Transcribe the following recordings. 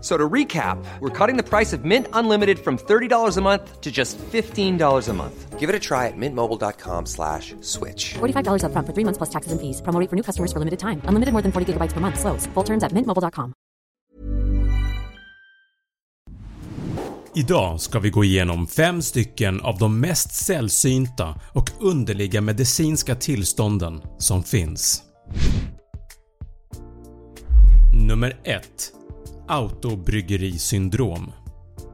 So to recap, we're cutting the price of Mint Unlimited from $30 a month to just $15 a month. Give it a try at mintmobile.com slash switch. $45 upfront for three months plus taxes and fees. Promo rate for new customers for limited time. Unlimited more than 40 gigabytes per month. Slows. Full terms at mintmobile.com. Idag ska vi gå igenom fem stycken av de mest sällsynta och underliga medicinska tillstånden som finns. Nummer 1 Autobryggerisyndrom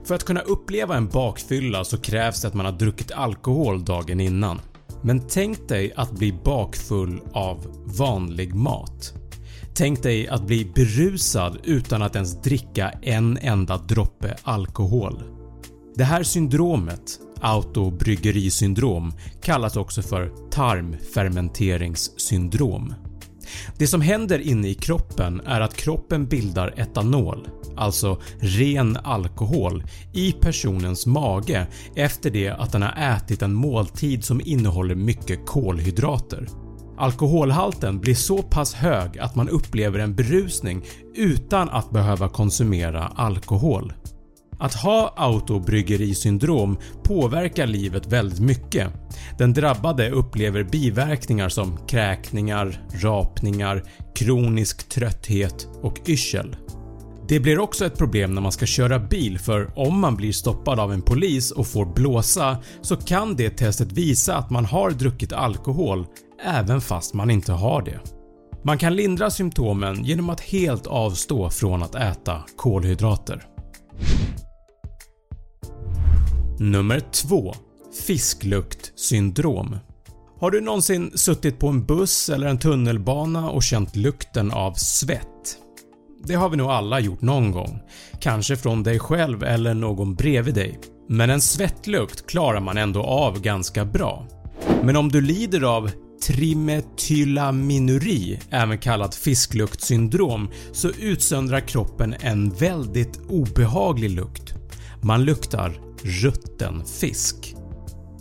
För att kunna uppleva en bakfylla så krävs det att man har druckit alkohol dagen innan. Men tänk dig att bli bakfull av vanlig mat. Tänk dig att bli berusad utan att ens dricka en enda droppe alkohol. Det här syndromet, autobryggerisyndrom, kallas också för tarmfermenteringssyndrom. Det som händer inne i kroppen är att kroppen bildar etanol, alltså ren alkohol, i personens mage efter det att den har ätit en måltid som innehåller mycket kolhydrater. Alkoholhalten blir så pass hög att man upplever en berusning utan att behöva konsumera alkohol. Att ha autobryggerisyndrom påverkar livet väldigt mycket. Den drabbade upplever biverkningar som kräkningar, rapningar, kronisk trötthet och yrsel. Det blir också ett problem när man ska köra bil för om man blir stoppad av en polis och får blåsa så kan det testet visa att man har druckit alkohol även fast man inte har det. Man kan lindra symptomen genom att helt avstå från att äta kolhydrater. Nummer 2 Fiskluktsyndrom Har du någonsin suttit på en buss eller en tunnelbana och känt lukten av svett? Det har vi nog alla gjort någon gång, kanske från dig själv eller någon bredvid dig. Men en svettlukt klarar man ändå av ganska bra. Men om du lider av trimetylaminuri, även kallat fiskluktsyndrom så utsöndrar kroppen en väldigt obehaglig lukt. Man luktar rutten fisk.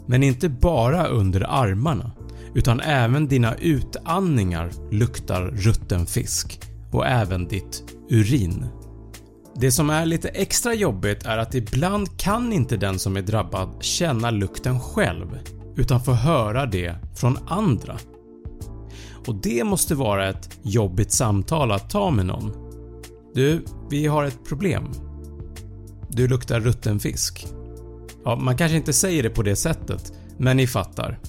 Men inte bara under armarna utan även dina utandningar luktar rutten fisk och även ditt urin. Det som är lite extra jobbigt är att ibland kan inte den som är drabbad känna lukten själv utan får höra det från andra. Och det måste vara ett jobbigt samtal att ta med någon. “Du, vi har ett problem. Du luktar rutten fisk.” Ja, man kanske inte säger det på det sättet, men ni fattar.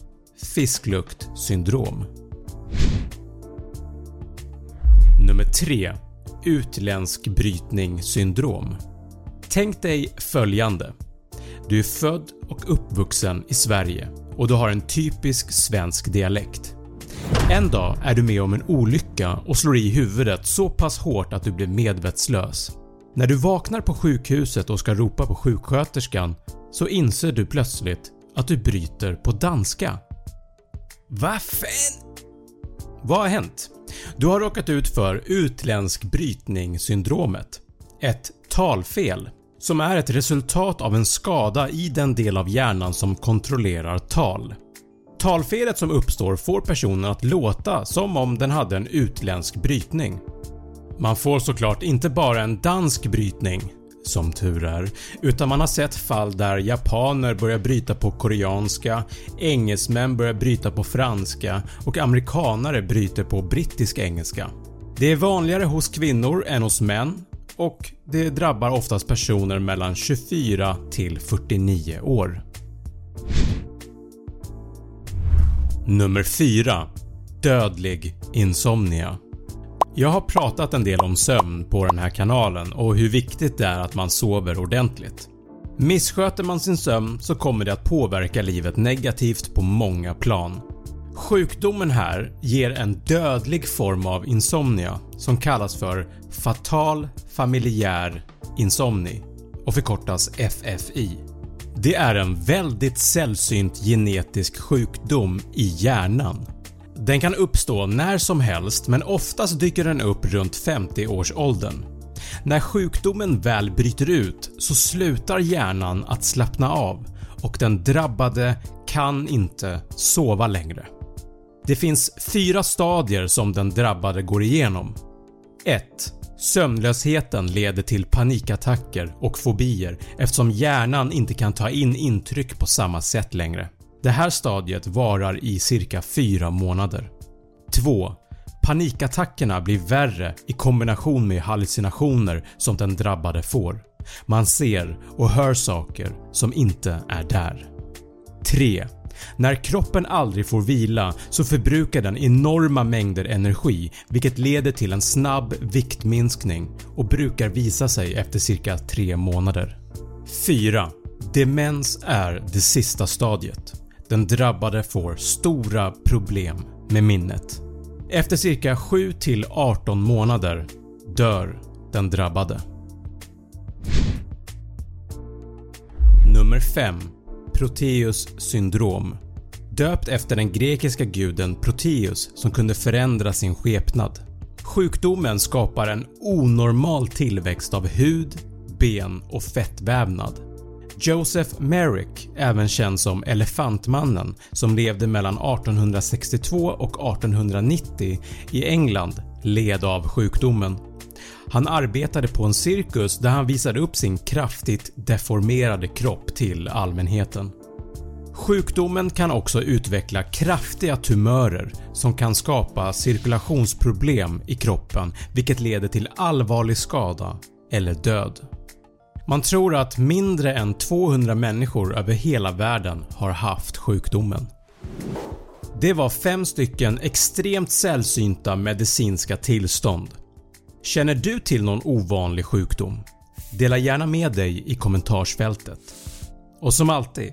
Fiskluktsyndrom. Nummer 3. Utländsk syndrom. Tänk dig följande. Du är född och uppvuxen i Sverige och du har en typisk svensk dialekt. En dag är du med om en olycka och slår i huvudet så pass hårt att du blir medvetslös. När du vaknar på sjukhuset och ska ropa på sjuksköterskan så inser du plötsligt att du bryter på danska. Vad fan? Vad har hänt? Du har råkat ut för utländsk brytningssyndromet, ett talfel som är ett resultat av en skada i den del av hjärnan som kontrollerar tal. Talfelet som uppstår får personen att låta som om den hade en utländsk brytning. Man får såklart inte bara en dansk brytning som tur är, utan man har sett fall där japaner börjar bryta på koreanska, engelsmän börjar bryta på franska och amerikanare bryter på brittisk engelska. Det är vanligare hos kvinnor än hos män och det drabbar oftast personer mellan 24 till 49 år. Nummer 4 Dödlig insomnia jag har pratat en del om sömn på den här kanalen och hur viktigt det är att man sover ordentligt. Missköter man sin sömn så kommer det att påverka livet negativt på många plan. Sjukdomen här ger en dödlig form av insomnia som kallas för fatal familjär insomni och förkortas FFI. Det är en väldigt sällsynt genetisk sjukdom i hjärnan. Den kan uppstå när som helst men oftast dyker den upp runt 50 års åldern. När sjukdomen väl bryter ut så slutar hjärnan att slappna av och den drabbade kan inte sova längre. Det finns fyra stadier som den drabbade går igenom. 1. Sömnlösheten leder till panikattacker och fobier eftersom hjärnan inte kan ta in intryck på samma sätt längre. Det här stadiet varar i cirka 4 månader. 2. Panikattackerna blir värre i kombination med hallucinationer som den drabbade får. Man ser och hör saker som inte är där. 3. När kroppen aldrig får vila så förbrukar den enorma mängder energi vilket leder till en snabb viktminskning och brukar visa sig efter cirka 3 månader. 4. Demens är det sista stadiet. Den drabbade får stora problem med minnet. Efter cirka 7-18 månader dör den drabbade. Nummer 5 Proteus syndrom Döpt efter den grekiska guden Proteus som kunde förändra sin skepnad. Sjukdomen skapar en onormal tillväxt av hud, ben och fettvävnad. Joseph Merrick, även känd som “Elefantmannen” som levde mellan 1862 och 1890 i England led av sjukdomen. Han arbetade på en cirkus där han visade upp sin kraftigt deformerade kropp till allmänheten. Sjukdomen kan också utveckla kraftiga tumörer som kan skapa cirkulationsproblem i kroppen vilket leder till allvarlig skada eller död. Man tror att mindre än 200 människor över hela världen har haft sjukdomen. Det var 5 stycken extremt sällsynta medicinska tillstånd. Känner du till någon ovanlig sjukdom? Dela gärna med dig i kommentarsfältet. Och som alltid,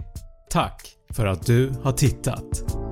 tack för att du har tittat.